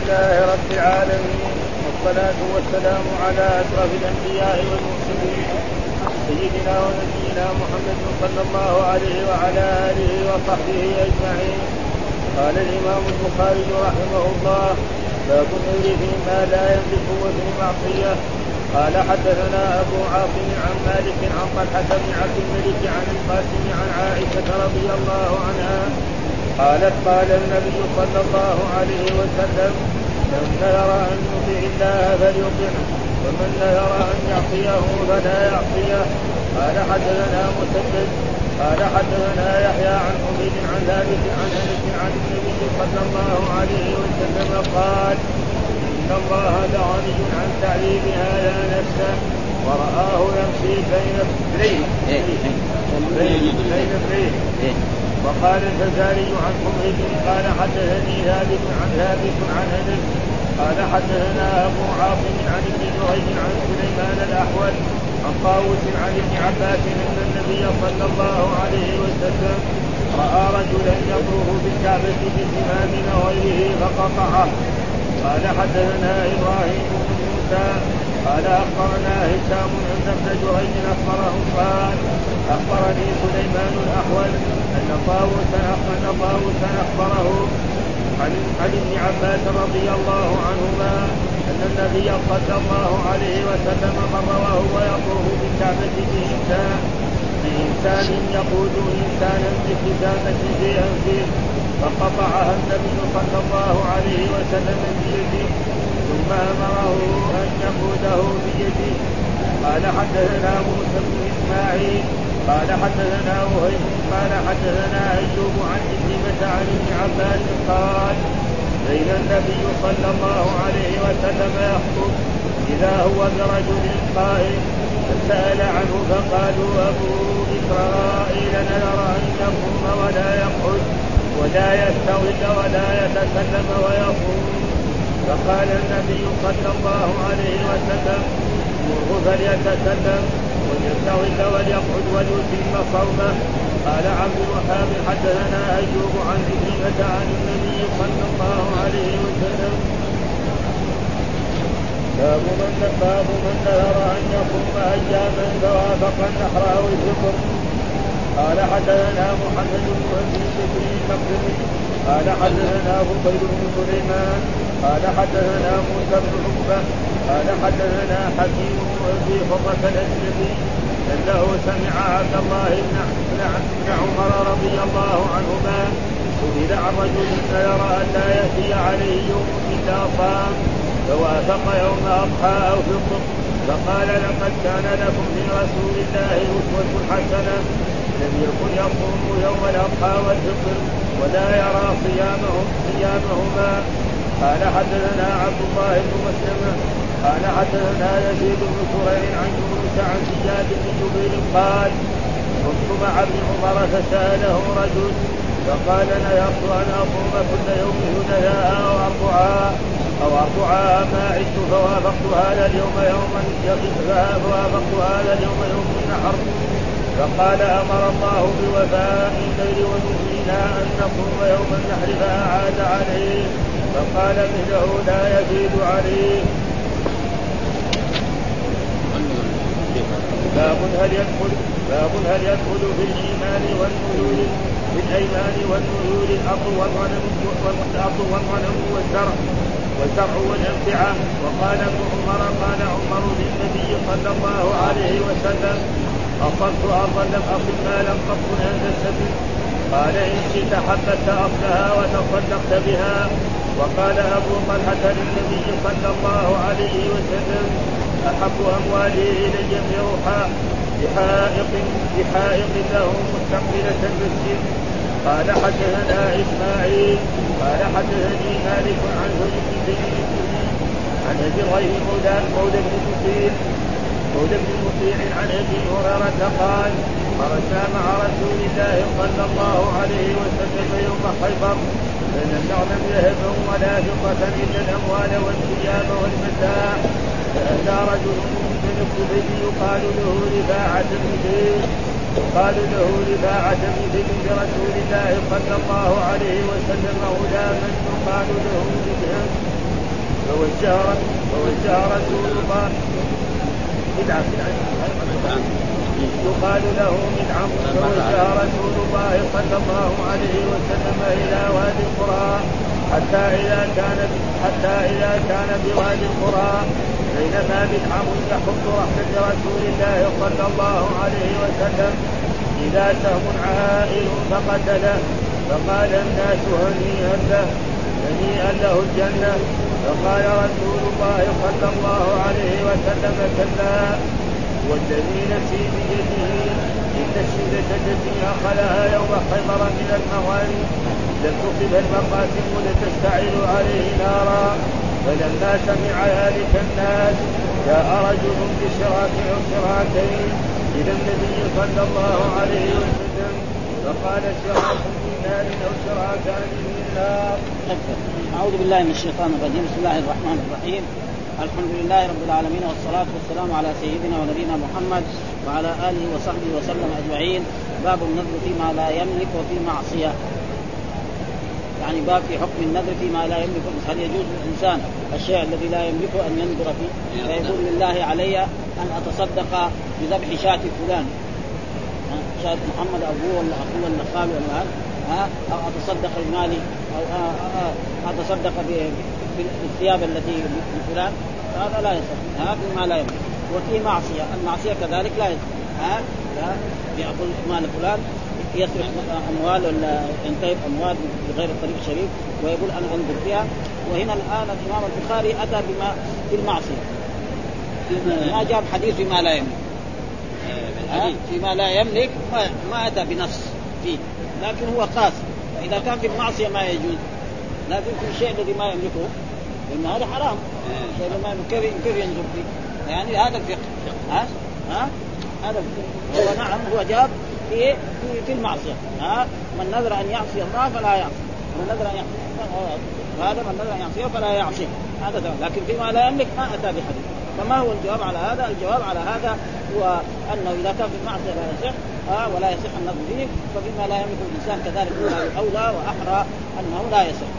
لله رب العالمين والصلاة والسلام على أشرف الأنبياء والمرسلين سيدنا ونبينا محمد صلى الله عليه وعلى آله وصحبه أجمعين. قال الإمام البخاري رحمه الله باب النذر فيما لا يملك وفي معصية قال حدثنا أبو عاصم عن مالك عن طلحة بن عبد الملك عن القاسم عن عائشة رضي الله عنها قالت قال النبي صلى الله عليه وسلم من نذر أن يطيع الله فليطعه ومن نذر أن يعصيه فلا يعصيه. قال حدثنا مسدد قال حدثنا يحيى عن حميد عن ثابت عن أنس عن النبي صلى الله عليه وسلم قال إن الله لغني عن تعليم هذا نفسه ورآه يمشي بين بين بين بين وقال الفزاري عن حميد قال حدثني ثابت عن ثابت عن أنس قال حدثنا أبو عاصم عن ابن جريج عن سليمان الأحول عن طاووس عن ابن عباس أن النبي صلى الله عليه وسلم رأى رجلا يطوف بالكعبة بزمام غيره فقطعه. قال حدثنا إبراهيم بن موسى قال أخبرنا هشام ان ابن جريج أخبره قال أخبرني سليمان الأحول أن طاووسا أن طاووسا أخبره عن عن ابن عباس رضي الله عنهما أن النبي صلى الله عليه وسلم مر وهو يطوف بالكعبه بانسان بإنسان يقود إنسانا بختامه في انفه فقطعها النبي صلى الله عليه وسلم بيده ثم أمره أن يقوده بيده. قال حدثنا موسى بن إسماعيل قال حدثنا وهيب قال حدثنا أيوب عن كلمة عن ابن عباس قال بين النبي صلى الله عليه وسلم يخطب إذا هو برجل قائم. فسأل عنه فقالوا أبو إسرائيل نذر أن يقوم ولا يقعد ولا يستغل ولا يتكلم ويصوم. فقال النبي صلى الله عليه وسلم مره فليتكلم وليستغل وليقعد وليتم صومه. قال عبد الوهاب حدثنا أيوب عن عكرمة عن النبي صلى الله عليه وسلم. باب من باب من نذر أن يصوم أياما فوافق النحر أو الفطر قال حدثنا محمد بن أبي بكر قال حدثنا فضيل بن سليمان. قال حدثنا موسى بن عقبة قال حدثنا حكيم أبي حرة الأسلمي أنه سمع عبد الله بن عمر رضي الله عنهما سئل عن رجل يرى أن لا يأتي عليه يوم الا صام فوافق يوم اضحى أو فطر فقال لقد كان لكم في رسول الله أسوة حسنة لم يكن يصوم يوم الاضحى والفطر ولا يرى صيامهم صيامهما. قال حدثنا عبد الله بن مسلمة قال حدثنا يزيد بن سريع عن يونس عن زياد بن جبير قال كنت مع ابن عمر فسأله رجل فقال نذرت أن اصوم كل يوم هدايا أو اربعا أو اربعا ما عدت فوافقت هذا اليوم يوما فوافقت هذا اليوم يوم النحر. فقال أمر الله بوفاء الليل ونهينا أن نصوم يوم النحر فأعاد عليه. فقال مثله لا يزيد عليه. باب هل يدخل باب هل يدخل في الإيمان والنذور في الأيمان والنذور الأرض والغنم والأرض والغنم والزرع والزرع والأمتعة. وقال ابن عمر قال عمر للنبي صلى الله عليه وسلم اصبت أرضا لم اصب مالا قط عند السبيل. قال إن شئت حبست اصلها وتصدقت بها وقال أبو طلحة للنبي صلى الله عليه وسلم أحب أموالي الي بروحا بحائط بحائط له مستقبلة المسجد. قال حدثنا إسماعيل قال حدثني مالك عن بن عن أبي غير مولى مولى بن مطيع مولى بن مطيع عن أبي هريرة قال خرجنا مع رسول الله صلى الله عليه وسلم يوم خيبر فلم نعلم ذهبا ولا فضة إلا الأموال والثياب والمتاع فأتى رجل من الكفر يقال له رفاعة بن يقال له رفاعة بن برسول الله صلى الله عليه وسلم غلاما يقال له رفاعة فوجه رسول الله بدعة. يقال له مدعم فوجه رسول الله صلى الله عليه وسلم إلى وادي القرى حتى إذا كان حتى إذا كان بوادي القرى. بينما بدعم يحط رحمة رسول الله صلى الله عليه وسلم إذا سهم عائل فقتله فقال الناس هنيئا له هنيئا له الجنة. فقال رسول الله صلى الله عليه وسلم كلا. والذي نفسي بيده إن الشدة التي أخذها يوم خيبر من المغانم لم تصب المقاسم لتشتعل عليه نارا. فلما سمع ذلك الناس جاء رجل بشراك أو شراكين إلى النبي صلى الله عليه وسلم فقال شراك في نار أو شراكان في نار. أعوذ بالله من الشيطان الرجيم. بسم الله الرحمن الرحيم. الحمد لله رب العالمين والصلاة والسلام على سيدنا ونبينا محمد وعلى آله وصحبه وسلم أجمعين. باب النذر فيما لا يملك وفي معصية. يعني باب في حكم النذر فيما لا يملك. هل يجوز للإنسان الشيء الذي لا يملكه أن ينذر فيه؟ فيقول لله علي أن أتصدق بذبح شاة فلان. شاة محمد أبوه ولا أخوه ولا خاله ولا ها أو أتصدق بمالي أو أتصدق بالثياب التي لفلان هذا لا يصح. هذا فيما لا يملك وفي معصية. المعصية كذلك لا يصح. ها؟ ياكل مال فلان يسرق أموال ولا ينتهب اموال بغير الطريق الشريف ويقول أنا أنظر فيها. وهنا الآن الإمام البخاري أتى بما بالمعصيه ما جاب حديث فيما لا يملك. فيما لا يملك ما, ما أتى بنص فيه. لكن هو قاس فاذا كان في المعصية ما يجوز. لكن في الشيء الذي ما يملكه لأن هذا حرام. شيء ما كيف كيف ينظر فيه؟ يعني هذا الفقه. ها؟ ها؟ هذا هو نعم هو جاب في في, في المعصية. ها؟ من نذر أن يعصي الله فلا يعصي. من نذر أن يعصي هذا من نذر أن يعصيه فلا يعصيه. هذا تمام لكن فيما لا يملك ما أتى بحديث. فما هو الجواب على هذا؟ الجواب على هذا هو أنه إذا كان في المعصية لا يصح آه ولا يصح النظر فيه ففيما لا يملك الإنسان كذلك اولى وأحرى أنه لا يصح.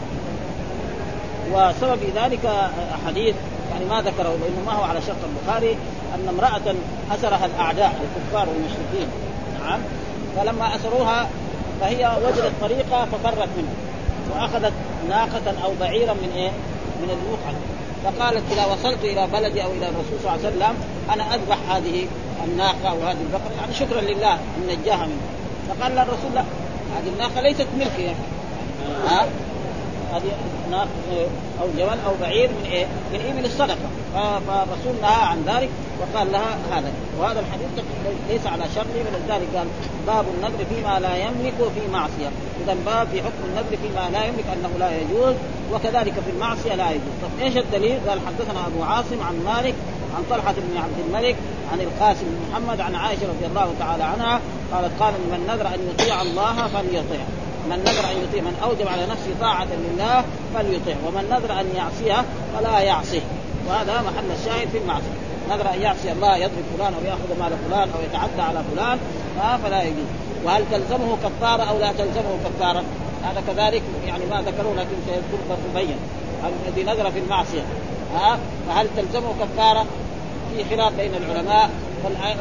وسبب ذلك حديث يعني ما ذكره لأنه ما هو على شرط البخاري أن امرأة أسرها الأعداء الكفار والمشركين. نعم. فلما أسروها فهي وجدت طريقة ففرت منه وأخذت ناقة أو بعيرا من إيه؟ من الموقع. فقالت إذا وصلت إلى بلدي أو إلى الرسول صلى الله عليه وسلم أنا أذبح هذه الناقة أو هذه البقرة. يعني شكرا لله ان نجاها منه. فقال الرسول لا هذه الناقة ليست ملكي يعني. ها؟ هذه ناقه أو جمل أو بعير من إيه؟ من إيه؟ من الصدقه فالرسول نهى عن ذلك وقال لها هذا وهذا الحديث ليس على شرطه ولذلك قال باب النذر فيما لا يملك وفي معصية اذا باب في حكم النذر فيما لا يملك أنه لا يجوز وكذلك في المعصية لا يجوز طب إيش الدليل؟ قال حدثنا أبو عاصم عن مالك عن طلحة بن عبد الملك عن القاسم بن محمد عن عائشة رضي الله تعالى عنها قالت قال من نذر أن يطيع الله فليطيع من نذر أن يطيع من أوجب على نفسه طاعة لله فليطيع ومن نذر أن يعصيه فلا يعصيه. وهذا محل الشاهد في المعصية. نذر أن يعصي الله يضرب فلان أو يأخذ مال فلان أو يتعدى على فلان فلا يجوز. وهل تلزمه كفارة أو لا تلزمه كفارة؟ هذا كذلك يعني ما ذكروه لكن سيذكر تبين الذي نذر في المعصية ها فهل تلزمه كفارة؟ في خلاف بين العلماء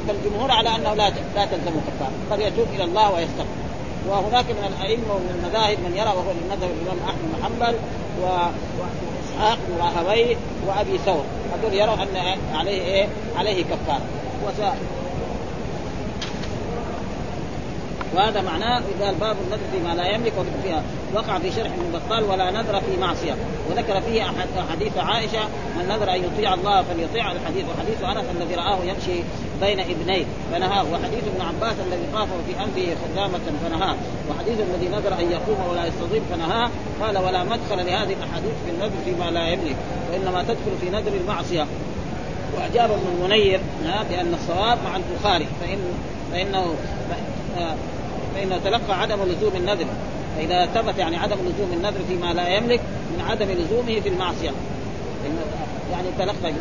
فالجمهور على أنه لا لا تلزمه كفارة قد يتوب إلى الله ويستغفر. وهناك من الأئمة ومن المذاهب من يرى وهو مذهب الإمام أحمد بن حنبل وإسحاق بن راهويه وأبي ثور هذول يروا أن عليه إيه؟ عليه كفارة وهذا معناه قال باب النذر فيما لا يملك فيها وقع في شرح ابن بطال ولا نذر في معصية. وذكر فيه حديث عائشة من نذر أن يطيع الله فليطيع الحديث. وحديث أنس الذي رآه يمشي بين ابنيه فنهاه. وحديث ابن عباس الذي طافه في انفه خدامة فنهاه. وحديث الذي نذر أن يقوم ولا يستظل فنهاه. قال ولا مدخل لهذه الأحاديث في النذر فيما لا يملك وإنما تدخل في نذر المعصية. وأجاب ابن المنير بأن الصواب مع البخاري فان فانه فانه تلقى عدم لزوم النذر فإذا ثبت يعني عدم لزوم النذر فيما لا يملك من عدم لزومه في المعصية. يعني تلقى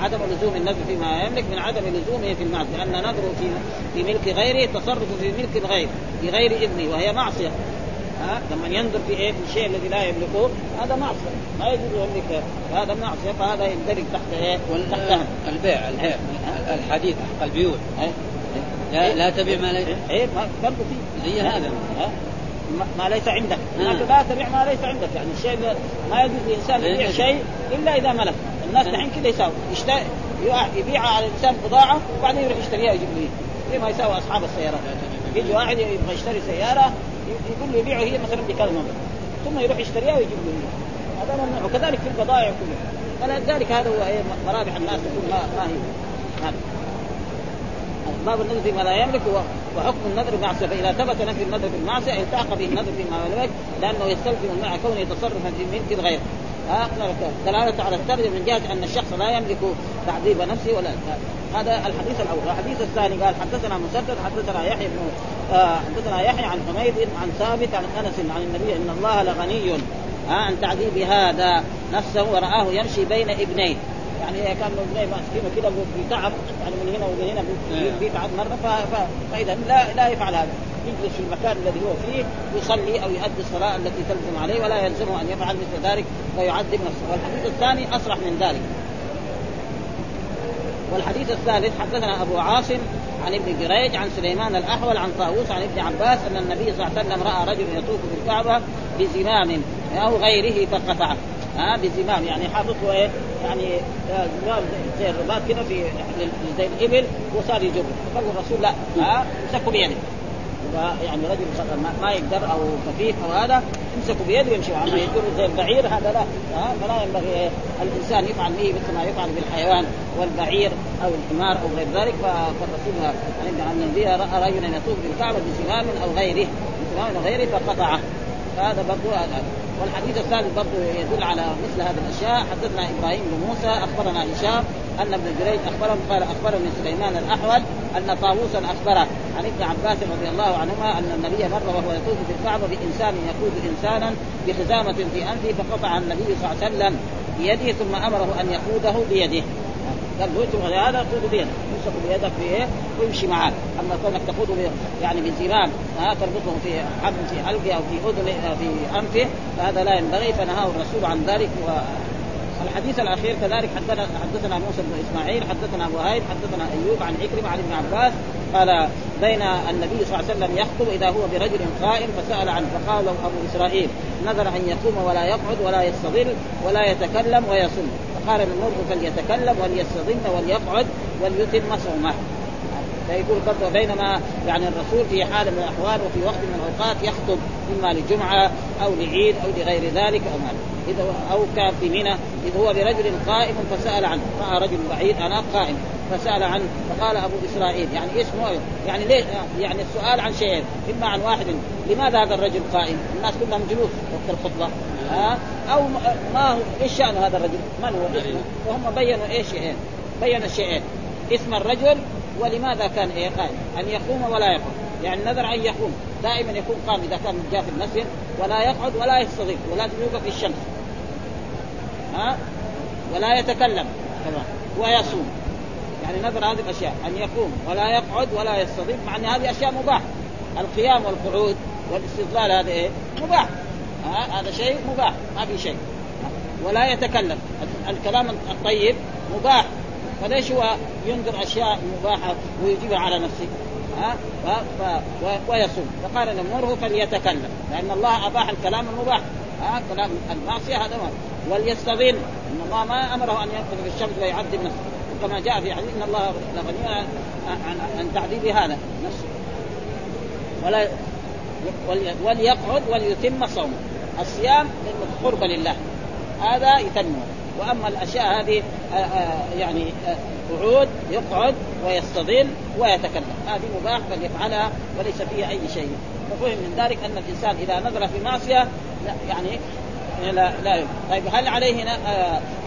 عدم لزوم النذر فيما يملك من عدم لزومه في المعصية لأن نذره في في ملك غيره تصرف في ملك الغير بغير إذنه وهي معصية. ها؟ لما ينظر في إيه؟ في الشيء الذي لا يملكه هذا معصية. ما يجوز يملك هذا معصيه فهذا يندرج تحت إيه؟ تحت البيع البيع الحديث حق البيوع. لا لا تبيع ما ليس إيه برضه في زي هذا. ما ليس عندك. لكن لا تبيع ما ليس عندك. يعني الشيء ما يجوز للإنسان يبيع شيء إلا إذا ملك. الناس دحين كذا يساوي يشتري يبيع على الإنسان بضاعة وبعدين يروح يشتريها ويجيب له زي ما يساوي أصحاب السيارات يجي واحد يبغى يشتري سيارة يقول له يبيعه هي مثلا بكذا ثم يروح يشتريها ويجيب له هذا ممنوع. وكذلك في البضائع كلها فلذلك هذا هو مرابح الناس تكون ما, ما هي. هذا. باب النذر فيما لا يملك وحكم النذر معصيه فاذا ثبت نفي النذر بالمعصيه التحق به النذر فيما يملك لأنه يستلزم مع كونه يتصرف في ملك الغير. دلالة على الترجمة من جهة أن الشخص لا يملك تعذيب نفسه ولا هذا الحديث الأول، الحديث الثاني قال حدثنا مسدد حدثنا يحيى بن آه حدثنا يحيى عن حميد عن ثابت عن أنس عن النبي أن الله لغني عن تعذيب هذا نفسه ورآه يمشي بين ابنيه. يعني كان ابنيه ماسكينه كده بتعب يعني من هنا ومن هنا بيتعب مرة فإذا لا لا يفعل هذا. يجلس في المكان الذي هو فيه يصلي أو يؤدي الصلاة التي تلزم عليه ولا يلزمه أن يفعل مثل ذلك ويعذب نفسه والحديث الثاني أصرح من ذلك. والحديث الثالث حدثنا أبو عاصم عن ابن جريج عن سليمان الأحول عن طاووس عن ابن عباس أن النبي صلى الله عليه وسلم رأى رجل يطوف في الكعبه بزمام أو غيره فقطعه. ها بزمام يعني حاطط إيه؟ يعني زمام زي الرباط كده في زي الإبل وصار يجر فقال الرسول لا ها امسكوا بيده يعني رجل ما يقدر أو خفيف أو هذا يمسكوا بيده ويمشي أما يجر زي البعير هذا لا ها فلا ينبغي الإنسان يفعل به مثل ما يفعل بالحيوان والبعير أو الحمار أو غير ذلك. فالرسول يعني أن النبي رأى رجلا يطوف بالكعبة بزمام أو غيره بزمام أو غيره فقطعه. فهذا برضو والحديث الثالث برضو يدل على مثل هذه الأشياء. حدثنا إبراهيم بن موسى أخبرنا هشام أن ابن جريج أخبرهم قال أخبرني سليمان الأحول أن طاووسا أخبره عن ابن عباس رضي الله عنهما أن النبي مر وهو يطوف في الكعبة بإنسان يقود إنسانا بخزامة في أنفه فقطع النبي صلى الله عليه وسلم بيده ثم أمره أن يقوده بيده. قال له هذا خذ بيدك يمسك بيدك في إيه؟ ويمشي معك أما كونك تقوده يعني بزمام ها تربطه في حبل في حلقة أو في أذن في أنفه فهذا لا ينبغي. فنهاه الرسول عن ذلك. و الحديث الأخير كذلك حدثنا حدثنا موسى بن إسماعيل حدثنا أبو هايد حدثنا أيوب عن عكرمة عن ابن عباس. قال بين النبي صلى الله عليه وسلم يخطب إذا هو برجل قائم فسأل عنه فقال له أبو إسرائيل نذر أن يقوم ولا يقعد ولا يستظل ولا يتكلم ويصم فقال المرء فليتكلم وليستظل وليقعد وليتم صومه. فيقول برضه بينما يعني الرسول في حال من الأحوال وفي وقت من الأوقات يخطب إما لجمعة أو لعيد أو لغير ذلك أو ما إذا أو كان في منى اذا هو برجل قائم فسأل عنه. رأى رجل بعيد أنا قائم. فسأل عنه فقال أبو إسرائيل يعني اسمه يعني ليه يعني السؤال عن شيئين. إما عن واحد لماذا هذا الرجل قائم؟ الناس كلهم جلوس وقت الخطبة. ها؟ أو ما هو إيش شأن هذا الرجل؟ من هو؟ وهم بينوا إيش شيئين بين الشيئين اسم الرجل ولماذا كان إيه قائم؟ أن يقوم ولا يقوم. يعني نذر أن يقوم. دائما يكون قام إذا كان جاء في المسجد ولا يقعد ولا يستضيف ولا يوقف في الشمس. ها؟ ولا يتكلم. كمان ويصوم. يعني نذر هذه الأشياء. أن يقوم ولا يقعد ولا يستضيف. مع أن هذه أشياء مباح القيام والقعود والاستظلال هذا إيه؟ مباح. هذا شيء مباح ما في شيء. ولا يتكلم. الكلام الطيب مباح. فليش هو ينذر أشياء مباحة ويجيبها على نفسه؟ ها. ويصوم. فقال نمره فليتكلم. لأن الله أباح الكلام المباح. ها؟ كلام المعصية هذا وليستظل إن الله ما أمره أن ينقذ في الشمس ويعذب نفسه. كما جاء في حديث إن الله لغني عن عن تعذيب هذا نفسه. ولا وليقعد وليتم صومه. الصيام قربة لله. هذا يتم وأما الأشياء هذه آآ آآ يعني قعود يقعد ويستظل ويتكلم. هذه مباح فليفعلها وليس فيها أي شيء. ففهم من ذلك أن الإنسان إذا نظر في معصية يعني لا لا طيب هل عليه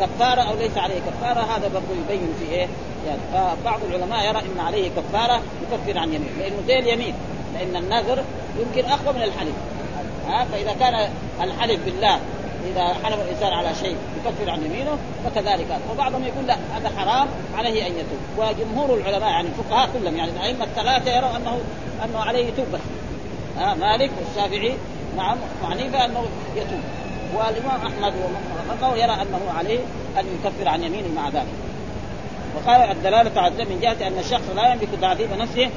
كفارة أو ليس عليه كفارة؟ هذا برضه يبين في إيه؟ يعني فبعض العلماء يرى إن عليه كفارة يكفر عن يمين لأنه زي اليمين لأن النذر يمكن أقوى من الحلف ها فإذا كان الحلف بالله إذا حلف الإنسان على شيء يكفر عن يمينه فكذلك. وبعضهم يقول لا هذا حرام عليه أن يتوب. وجمهور العلماء يعني الفقهاء كلهم يعني الأئمة الثلاثة يروا أنه أنه عليه يتوب بس. مالك والشافعي نعم معنيه أنه يتوب. والإمام أحمد ومن يرى أنه عليه أن يكفر عن يمينه مع ذلك. وقال الدلالة على من جهة أن الشخص لا يملك تعذيب نفسه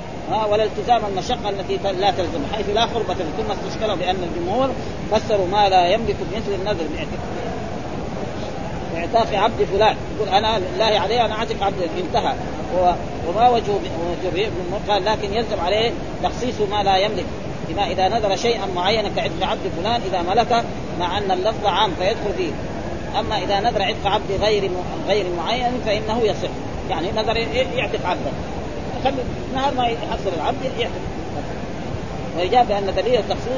ولا التزام المشقة التي لا تلزم حيث لا قربة ثم استشكلوا بأن الجمهور فسروا ما لا يملك مثل النذر باعتاق عبد فلان. يقول أنا لله عليه أنا أعتق عبد انتهى. وما وجه وجه ابن قال لكن يلزم عليه تخصيص ما لا يملك. بما إذا نذر شيئا معينا كعتق عبد فلان إذا ملك مع أن اللفظ عام فيدخل فيه. أما إذا نذر عتق عبد غير غير معين فإنه يصح. يعني نذر يعتق عبدا نهار ما يحصل العبد يعتق. ويجاب بأن دليل التخصيص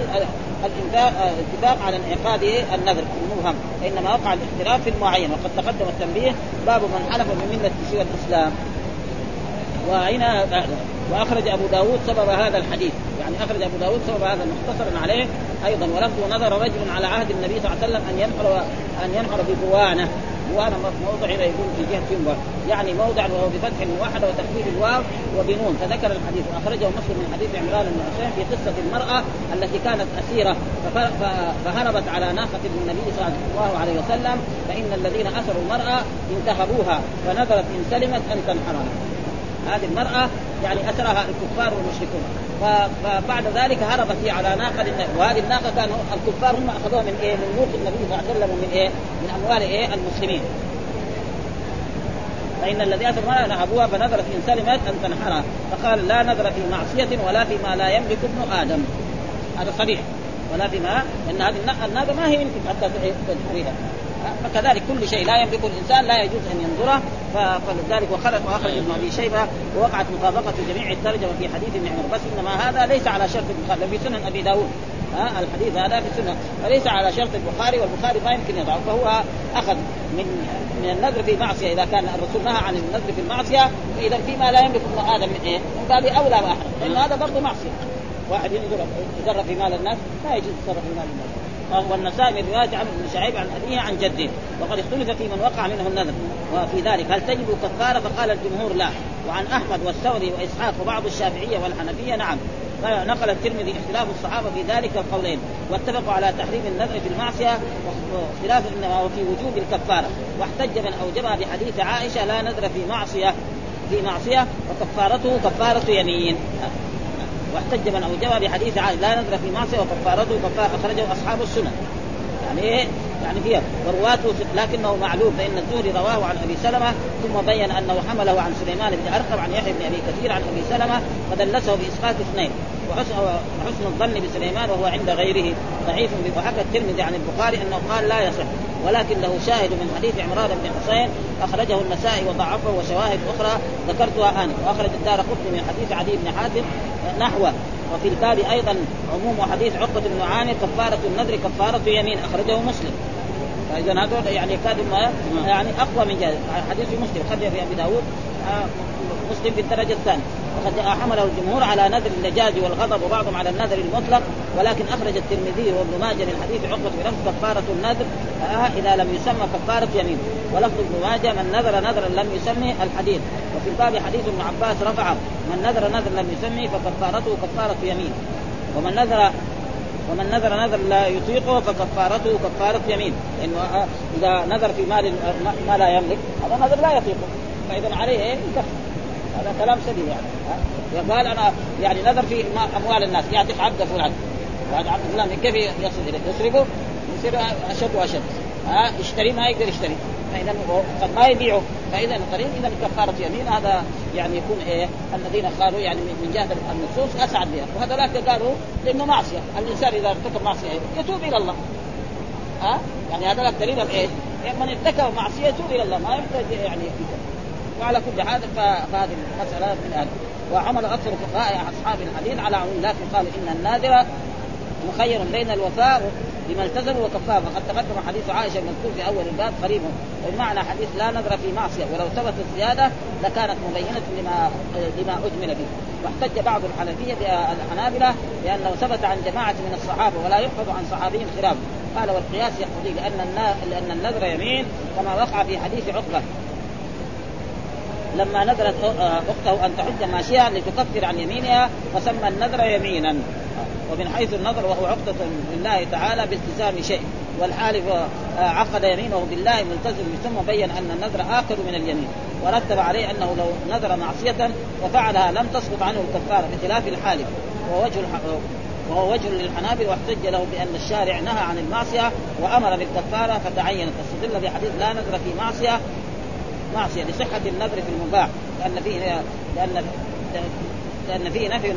الاتفاق على انعقاد النذر. المبهم إنما وقع الاختلاف في المعين. وقد تقدم التنبيه باب من حلف من مله سوى الإسلام. وهنا وأخرج أبو داود سبب هذا الحديث. يعني أخرج أبو داود سبب هذا مختصرا عليه أيضا ولفظ نذر رجل على عهد النبي صلى الله عليه وسلم أن ينحر أن ينحر ببوانة. بوانه موضع هنا يقول في جهة ينبع يعني موضع وهو بفتح واحدة وتخفيف الواو وبنون. فذكر الحديث وأخرجه مسلم من حديث عمران بن حسين في قصة المرأة التي كانت أسيرة. فهربت على ناقة النبي صلى الله عليه وسلم فإن الذين أسروا المرأة انتهبوها فنذرت إن سلمت أن تنحرها. هذه المرأة يعني أسرها الكفار والمشركون. فبعد ذلك هربت هي على ناقة وهذه الناقة كانوا الكفار هم أخذوها من إيه؟ من موت النبي صلى الله عليه وسلم ومن إيه؟ من أموال إيه؟ المسلمين. فإن الذي أتى المرأة نهبوها فنذرت إن سلمت أن تنحرها. فقال لا نذر في معصية ولا فيما لا يملك ابن آدم. هذا صريح ولا فيما لأن هذه الناقة ما هي يمكن حتى تنحريها فكذلك كل شيء لا يملكه الإنسان لا يجوز أن ينظره. فلذلك وخلق وأخرج ابن أبي شيبة ووقعت مطابقة جميع الترجمة في حديث ابن عمر. بس إنما هذا ليس على شرط البخاري في سنن أبي داود. ها الحديث هذا في السنة فليس على شرط البخاري والبخاري ما يمكن يضعه فهو أخذ من من النذر في معصية. إذا كان الرسول نهى عن النذر في المعصية فاذا فيما لا يملك ابن آدم من إيه؟ من باب أولى واحد لأن هذا برضه معصية. واحد يتصرف في مال الناس لا يجوز يتصرف في مال الناس. والنسائي من رواية عمرو بن شعيب عن أبيه عن جده وقد اختلف في من وقع منه النذر. وفي ذلك هل تجب كفارة؟ فقال الجمهور لا. وعن أحمد والثوري وإسحاق وبعض الشافعية والحنفية نعم. نقل الترمذي اختلاف الصحابة في ذلك القولين. واتفقوا على تحريم النذر في المعصية واختلاف إنما وفي وجوب الكفارة. واحتج من أوجبها بحديث عائشة لا نذر في معصية في معصية وكفارته كفارة يمين. واحتج من اوجبها بحديث عائشة لا نذر في معصيه وكفارته كفار اخرجه أصحاب السنن يعني إيه؟ يعني فيها ورواته لكنه معلوم فإن الزهري رواه عن أبي سلمة ثم بين أنه حمله عن سليمان بن أرقم عن يحيى بن أبي كثير عن أبي سلمة فدلسه بإسقاط اثنين. وحسن الظن بسليمان وهو عند غيره ضعيف وحكى الترمذي عن البخاري أنه قال لا يصح ولكن له شاهد من حديث عمران بن حسين أخرجه النسائي وضعفه وشواهد أخرى ذكرتها انف وأخرج الدار قطني من حديث عدي بن حاتم نحوه. وفي الباب أيضا عموم حديث عقبة بن عامر كفارة النذر كفارة يمين أخرجه مسلم. فإذا هذول يعني كاد يعني أقوى من جهه حديث مسلم خرج في أبي داود آه، مسلم في الدرجة الثانية. وقد حمله الجمهور على نذر اللجاج والغضب وبعضهم على النذر المطلق ولكن أخرج الترمذي وابن ماجه من حديث عقبه بنفس كفارة النذر آه إذا لم يسمى كفارة يمين. ولفظ ابن ماجه من نذر نذرا لم يسمي الحديث وفي الباب حديث ابن عباس رفعه من نذر نذر لم يسمي فكفارته كفارة يمين ومن نذر ومن نذر نذر لا يطيقه فكفارته كفارة يمين. لأنه إذا نذر في مال ما لا يملك هذا نذر لا يطيقه. فإذا عليه إيه؟ يكفر. هذا كلام سليم يعني. قال أنا يعني نذر في أموال الناس. يعطيك عبد فلان. وهذا عبد فلان كيف يصل اليه؟ يسرقه يصير أشد وأشد. ها؟ يشتري ما يقدر يشتري. فاذا قد ما يبيعه. فاذا القريب اذا كفارة يمين. هذا يعني يكون إيه؟ الذين قالوا يعني من جهة النصوص أسعد بها. وهذولاك قالوا لأنه معصية. الإنسان إذا ارتكب معصية يتوب إلى الله. ها؟ يعني هذا دليل إيه؟ من ارتكب معصية يتوب إلى الله. ما يحتاج يعني وعلى كل حال فهذه المسألة من هذا وعمل أكثر فقهاء أصحاب الحديث على عموم لكن قالوا إن النادر مخير بين الوفاء لما التزموا وكفاه. فقد تقدم حديث عائشة المذكور في أول الباب قريب. والمعنى حديث لا نذر في معصية. ولو ثبت الزيادة لكانت مبينة لما لما أجمل به. واحتج بعض الحنفية الحنابله لأنه ثبت عن جماعة من الصحابة ولا يحفظ عن صحابي خلاف. قال والقياس يقتضي لأن لأن النذر يمين كما وقع في حديث عقبة. لما نذرت أخته أن تحج ماشية لتكفر عن يمينها فسمى النذر يمينا. ومن حيث النظر وهو عقدة لله تعالى بالتزام شيء والحالف عقد يمينه بالله ملتزم ثم بين أن النذر آخر من اليمين ورتب عليه أنه لو نذر معصية وفعلها لم تسقط عنه الكفارة بخلاف الحالف ووجه وهو وجه للحنابل واحتج له بأن الشارع نهى عن المعصية وأمر بالكفارة فتعينت استدل بحديث لا نذر في معصية معصية لصحه النذر في المباح لأن فيه لأن لأن فيه نفي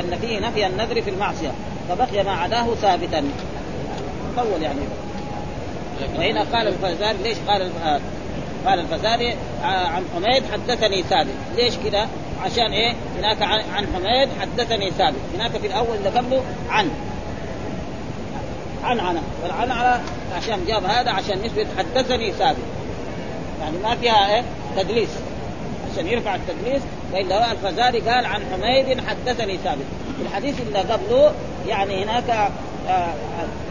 أن فيه نفي النذر في المعصية. فبقي ما عداه ثابتا. طول يعني. وهنا قال الفزاري ليش قال قال الفزاري عن حميد حدثني ثابت. ليش كذا عشان إيه؟ هناك عن حميد حدثني ثابت. هناك في الأول اللي قبله عن. عن عن. والعن على عشان جاب هذا عشان يثبت حدثني ثابت. يعني ما فيها إيه؟ تدليس. عشان يرفع التدليس والا الفزاري قال عن حميد حدثني ثابت. في الحديث اللي قبله يعني هناك آآ آه، آآ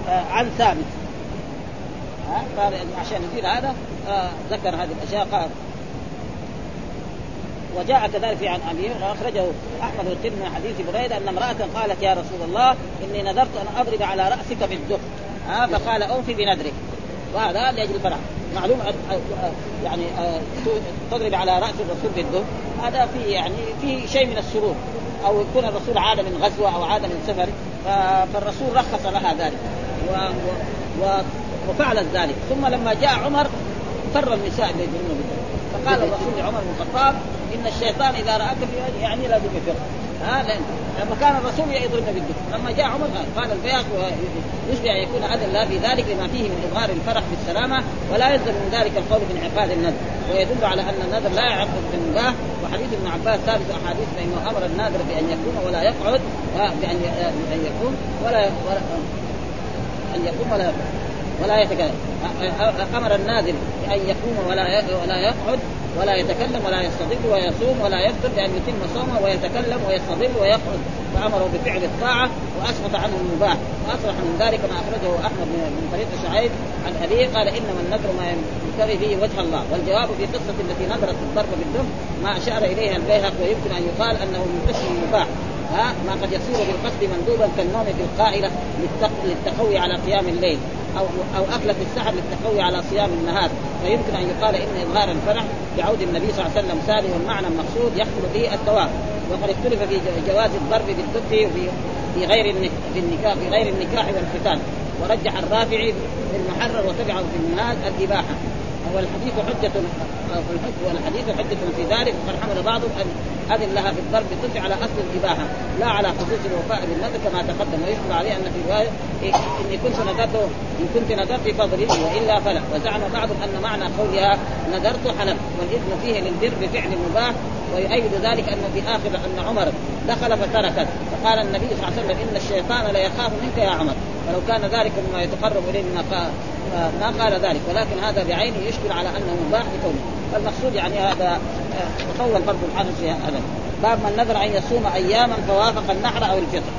آه، عن ثابت. عشان يصير هذا آه ذكر هذه الأشياء قال. وجاء كذلك عن ابي وأخرجه أحمد والترمذي من حديث بريدة أن امرأة قالت يا رسول الله إني نذرت أن أضرب على رأسك بالدف. ها؟ فقال أوفي بنذرك. وهذا لاجل الفرح. معلوم يعني تضرب على رأس الرسول بالدف هذا في يعني في شيء من السرور. أو يكون الرسول عاد من غزوة أو عاد من سفر فالرسول رخص لها ذلك. و... و... وفعلت ذلك. ثم لما جاء عمر فر النساء بالدم فقال الرسول لعمر بن الخطاب إن الشيطان إذا رآك يعني لازم يفر ها لما كان الرسول يضربنا بالدف لما جاء عمر قال البياض يشبه ان يكون اذى لا في ذلك لما فيه من إظهار الفرح بالسلامة ولا يلزم من ذلك القول بانعقاد النذر. ويدل على أن النذر لا يعقد بالمباح وحديث ابن عباس ثابت أحاديث فانه أمر الناذر بأن يكون ولا يقعد بأن ان يكون ولا أن يقوم ولا يقعد. ولا يتكلم أمر الناذر بأن يقوم ولا ولا يقعد ولا يتكلم ولا يستظل ويصوم ولا يفطر بان يتم صومه ويتكلم ويستظل ويقعد. فأمره بفعل الطاعة وأسقط عنه المباح. واصرح من ذلك ما أخرجه أحمد من طريق شعيب عن أبيه قال إنما النذر ما يبتغي به وجه الله. والجواب في قصة التي نذرت الضرب بالدم ما أشار إليها البيهق ويمكن أن يقال أنه من قسم المباح. ها ما قد يصير بالقصد مندوبا كالنوم في القائلة للتقوي على قيام الليل. أو أو اكله السحر للتقوي على صيام النهار. فيمكن أن يقال إن إظهار الفرح بعود النبي صلى الله عليه وسلم ثاني والمعنى المقصود يحصل به الثواب وقد اختلف في جواز الضرب بالدب في غير النكاح في غير النكاح والختان ورجح الرافعي في المحرر وتبعه في المنهاج الإباحة. والحديث حجة والحديث حجة في ذلك. وقد حمل بعضهم أن أذن لها بالضرب بالطفل على أصل الإباحة لا على خصوص الوفاء بالنذر كما تقدم. ويشمل عليه أن في رواية إني كنت نذرت إن كنت نذرت فاضربني وإلا فلا. وزعم بعضهم أن معنى قولها نذرت حلف والإذن فيه للبر بفعل مباح ويؤيد ذلك أن في آخر أن عمر دخل فتركت. فقال النبي صلى الله عليه وسلم إن الشيطان ليخاف منك يا عمر. فلو كان ذلك مما يتقرب إليه من ما قال ذلك. ولكن هذا بعينه يشكل على أنه مباح بكونه فالمقصود يعني هذا تطول برضه الحدث في هذا. باب من نذر أن يصوم أياما فوافق النحر أو الفطر.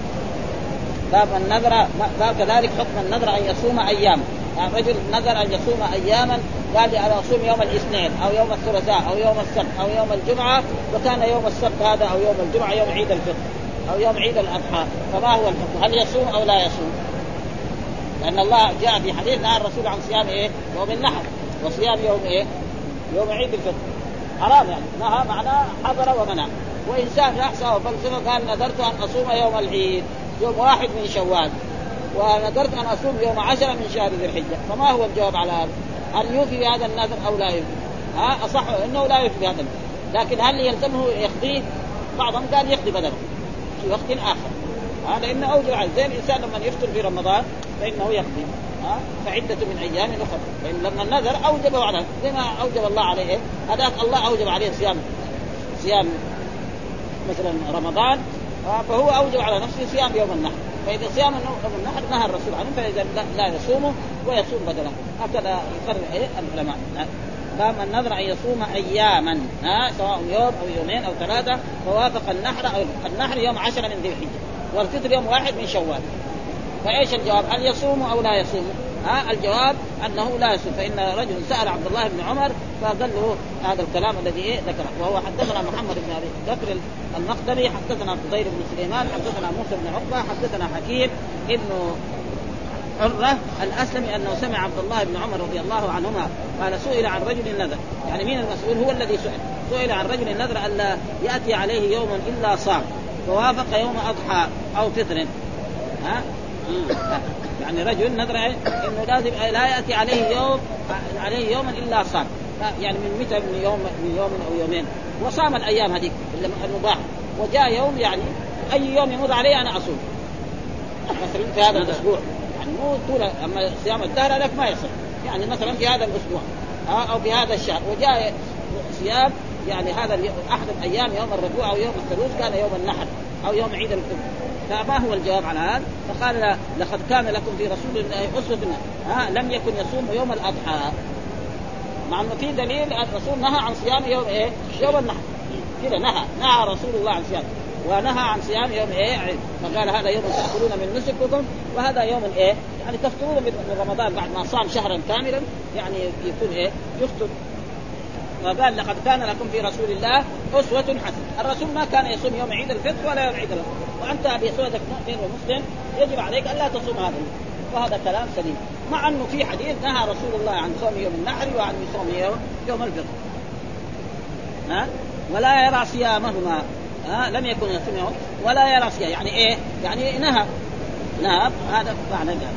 باب من نذر باب كذلك حكم النذر أن يصوم أياما. رجل نذر أن يصوم أياما قال لي أنا أصوم يوم الاثنين أو يوم الثلاثاء أو يوم السبت أو يوم الجمعة وكان يوم السبت هذا أو يوم الجمعة يوم عيد الفطر أو يوم عيد الأضحى فما هو الحكم؟ هل يصوم أو لا يصوم؟ لأن الله جاء في حديث نهى الرسول عن صيام إيه؟ يوم النحر وصيام يوم إيه؟ يوم عيد الفطر حرام يعني نهى معناه حضر ومنع وإنسان احسى وفلسفة قال نذرت أن أصوم يوم العيد يوم واحد من شوال ونذرت أن أصوم يوم عشرة من شهر ذي الحجة. فما هو الجواب على هذا؟ هل يوفي بهذا النذر أو لا يوفي؟ ها؟ أصح إنه لا يوفي بهذا النذر لكن هل يلزمه يقضيه؟ بعضهم قال يقضي بدله في وقت آخر. هذا لأنه أوجب عليه. زي الإنسان لما يفطر في رمضان فإنه يقضي ها؟ فعدة من أيام أخرى. فإن لما النذر أوجبه على زي ما أوجب الله عليه هذاك الله أوجب عليه صيام. صيام مثلا رمضان. فهو أوجب على نفسه صيام يوم النحر. فإذا صيام النحر نهى الرسول عنه فإذا لا يصومه ويصوم بدله هكذا يقرر إيه؟ العلماء. باب النذر أن يصوم اياما ها سواء يوم أو يومين أو ثلاثة فوافق النحر أو النحر يوم عشرة من ذي الحجة والفطر يوم واحد من شوال. فإيش الجواب؟ هل يصوم أو لا يصوم؟ ها الجواب أنه لا يصوم فإن رجل سأل عبد الله بن عمر فقال له هذا الكلام الذي إيه ذكره. وهو حدثنا محمد بن أبي بكر المقدمي حدثنا فضيل بن سليمان حدثنا موسى بن عقبة حدثنا حكيم ابن حرة الأسلمي أنه سمع عبد الله بن عمر رضي الله عنهما قال سئل عن رجل نذر. يعني مين المسؤول؟ هو الذي سئل. سئل عن رجل نذر ألا يأتي عليه يوم إلا صام. فوافق يوم أضحى أو فطر. ها؟ يعني رجل نذر إنه لازم لا يأتي عليه يوم عليه يوما إلا صام. يعني من متى؟ من يوم من يوم أو يومين. وصام الأيام هذيك المباح. وجاء يوم يعني أي يوم يمر عليه أنا أصوم. مثلا في هذا الأسبوع. يعني مو طول أما صيام الدهر لك ما يصح يعني مثلا في هذا الأسبوع. أو في هذا الشهر. وجاء صيام يعني هذا أحد الأيام يوم الربوع أو يوم الثلوث كان يوم النحر أو يوم عيد الفطر فما هو الجواب على هذا؟ فقال لقد كان لكم في رسول الله أسوة ها لم يكن يصوم يوم الأضحى مع أنه في دليل الرسول نهى عن صيام يوم إيه؟ يوم النحر كذا نهى نهى رسول الله عن صيام ونهى عن صيام يوم إيه؟ عيد فقال هذا يوم تأكلون من نسككم وهذا يوم إيه؟ يعني تفطرون من رمضان بعد ما صام شهرا كاملا يعني يكون إيه؟ يفطر فقال لقد كان لكم في رسول الله أسوة حسنة، الرسول ما كان يصوم يوم عيد الفطر ولا يوم عيد الفطر، وأنت أبي مؤمن ومسلم يجب عليك ألا تصوم هذا وهذا كلام سليم، مع أنه في حديث نهى رسول الله عن صوم يوم النحر وعن صوم يوم يوم الفطر. ها؟ ولا يرى صيامهما. ها؟ لم يكن يصوم يوم. ولا يرى صيام. يعني إيه؟ يعني نهى. نهى. هذا معنى ذلك.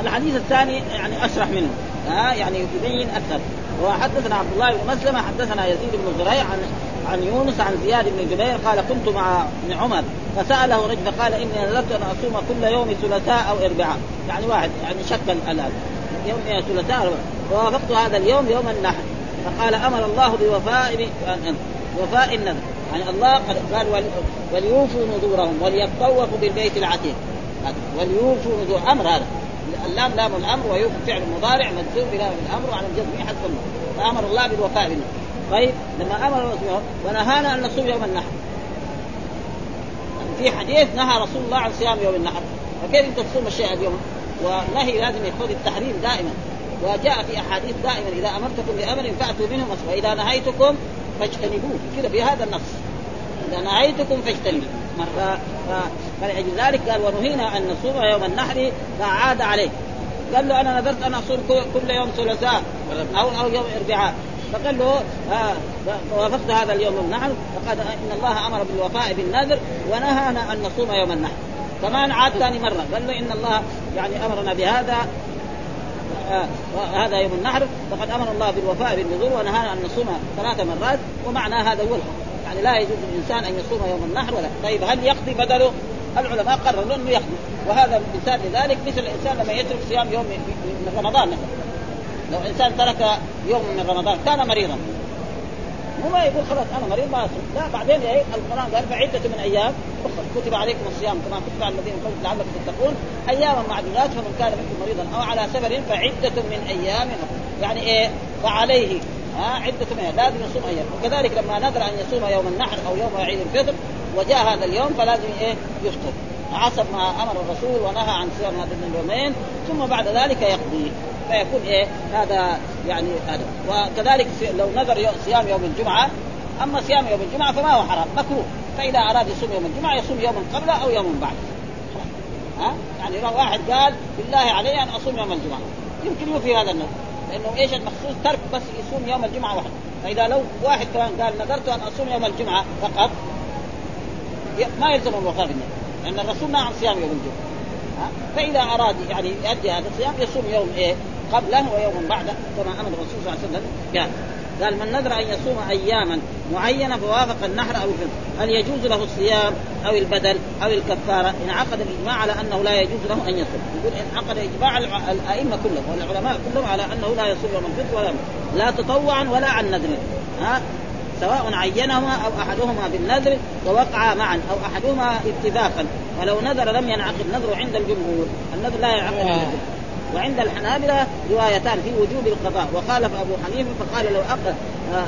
الحديث الثاني يعني أشرح منه. ها؟ يعني يبين أكثر. وحدثنا عبد الله بن مسلمة حدثنا يزيد بن زريع عن عن يونس عن زياد بن جبير قال كنت مع ابن عمر. فسأله رجل فقال إني نذرت أن أصوم كل يوم ثلاثاء أو إربعاء. يعني واحد يعني شك الان يوم ثلاثاء فوافقت هذا اليوم يوم النحر. فقال أمر الله بوفاء وفاء النذر. يعني الله قال وليوفوا نذورهم وليطوفوا بالبيت العتيق. وليوفوا نذور أمر هذا. اللام لام الأمر ويوفي فعل مضارع مجزوم بلام الأمر وعن الجزم حسب فأمر الله بالوفاء بالنذر طيب لما أمر الرسول ونهانا أن نصوم يوم النحر. في حديث نهى رسول الله عن صيام يوم النحر. فكيف أنت تصوم الشيء اليوم؟ والنهي لازم يقتضي التحريم دائما. وجاء في أحاديث دائما إذا أمرتكم بأمر فأتوا منه وإذا نهيتكم فاجتنبوه. كذا بهذا النص. إذا نهيتكم فاجتنبوه. فلأجل ذلك قال ونهينا أن نصوم يوم النحر فعاد عليه. قال له أنا نذرت أن أصوم كل يوم ثلاثاء أو أو يوم إربعاء. فقال له آه وافقت هذا اليوم النحر فقال إن الله أمر بالوفاء بالنذر ونهانا أن نصوم يوم النحر. كمان عاد ثاني مرة. قال له إن الله يعني أمرنا بهذا آه هذا يوم النحر فقد أمر الله بالوفاء بالنذور ونهانا أن نصوم ثلاث مرات ومعنى هذا هو الحكم يعني لا يجوز للإنسان أن يصوم يوم النحر ولا طيب هل يقضي بدله؟ العلماء قرروا أنه يقضي وهذا مثال لذلك مثل الإنسان لما يترك صيام يوم من رمضان مثلا. لو إنسان ترك يوم من رمضان كان مريضا. مو ما يقول خلاص أنا مريض ما أصوم. لا بعدين إيه القرآن قال فعده من أيام أخرى كتب عليكم الصيام كما كتب على الذين قبل لعلكم تتقون. أياما معدودات فمن كان منكم مريضا أو على سفر فعدة من أيام. أخرى يعني إيه؟ فعليه ها عدة أيام لازم يصوم أيام. وكذلك لما نذر أن يصوم يوم النحر أو يوم عيد الفطر وجاء هذا اليوم فلازم إيه؟ يفطر. حسب ما أمر الرسول ونهى عن صيام هذين اليومين ثم بعد ذلك يقضي. فيكون إيه؟ هذا يعني هذا. وكذلك لو نذر صيام يوم الجمعة أما صيام يوم الجمعة فما هو حرام مكروه. فإذا أراد يصوم يوم الجمعة يصوم يوما قبله أو يوما بعده ها؟ يعني واحد قال بالله علي أن أصوم يوم الجمعة. يمكن يوفي هذا النذر لأنه إيش المخصوص ترك بس يصوم يوم الجمعة وحده فإذا لو واحد كمان قال نذرت أن أصوم يوم الجمعة فقط ما يلزم الوفاء بالنذر لأن الرسول ما عن صيام يوم الجمعة. فإذا أراد يعني يؤدي هذا الصيام يصوم يوم إيه؟ قبله ويوم بعده كما أمر الرسول صلى الله عليه وسلم. قال قال من نذر أن يصوم أياما معينة فوافق النحر أو الفطر هل يجوز له الصيام أو البدل أو الكفارة؟ انعقد الإجماع على أنه لا يجوز له أن يصوم. يقول انعقد إجماع الأئمة كلهم والعلماء كلهم على أنه لا يصوم يوم الفطر ولا لا تطوعا ولا عن نذر. ها؟ سواء عينهما أو أحدهما بالنذر ووقعا معا أو أحدهما اتفاقا. ولو نذر لم ينعقد نذره عند الجمهور. النذر لا ينعقد النذر وعند الحنابلة روايتان في وجوب القضاء. وخالف أبو حنيفة فقال لو أقدم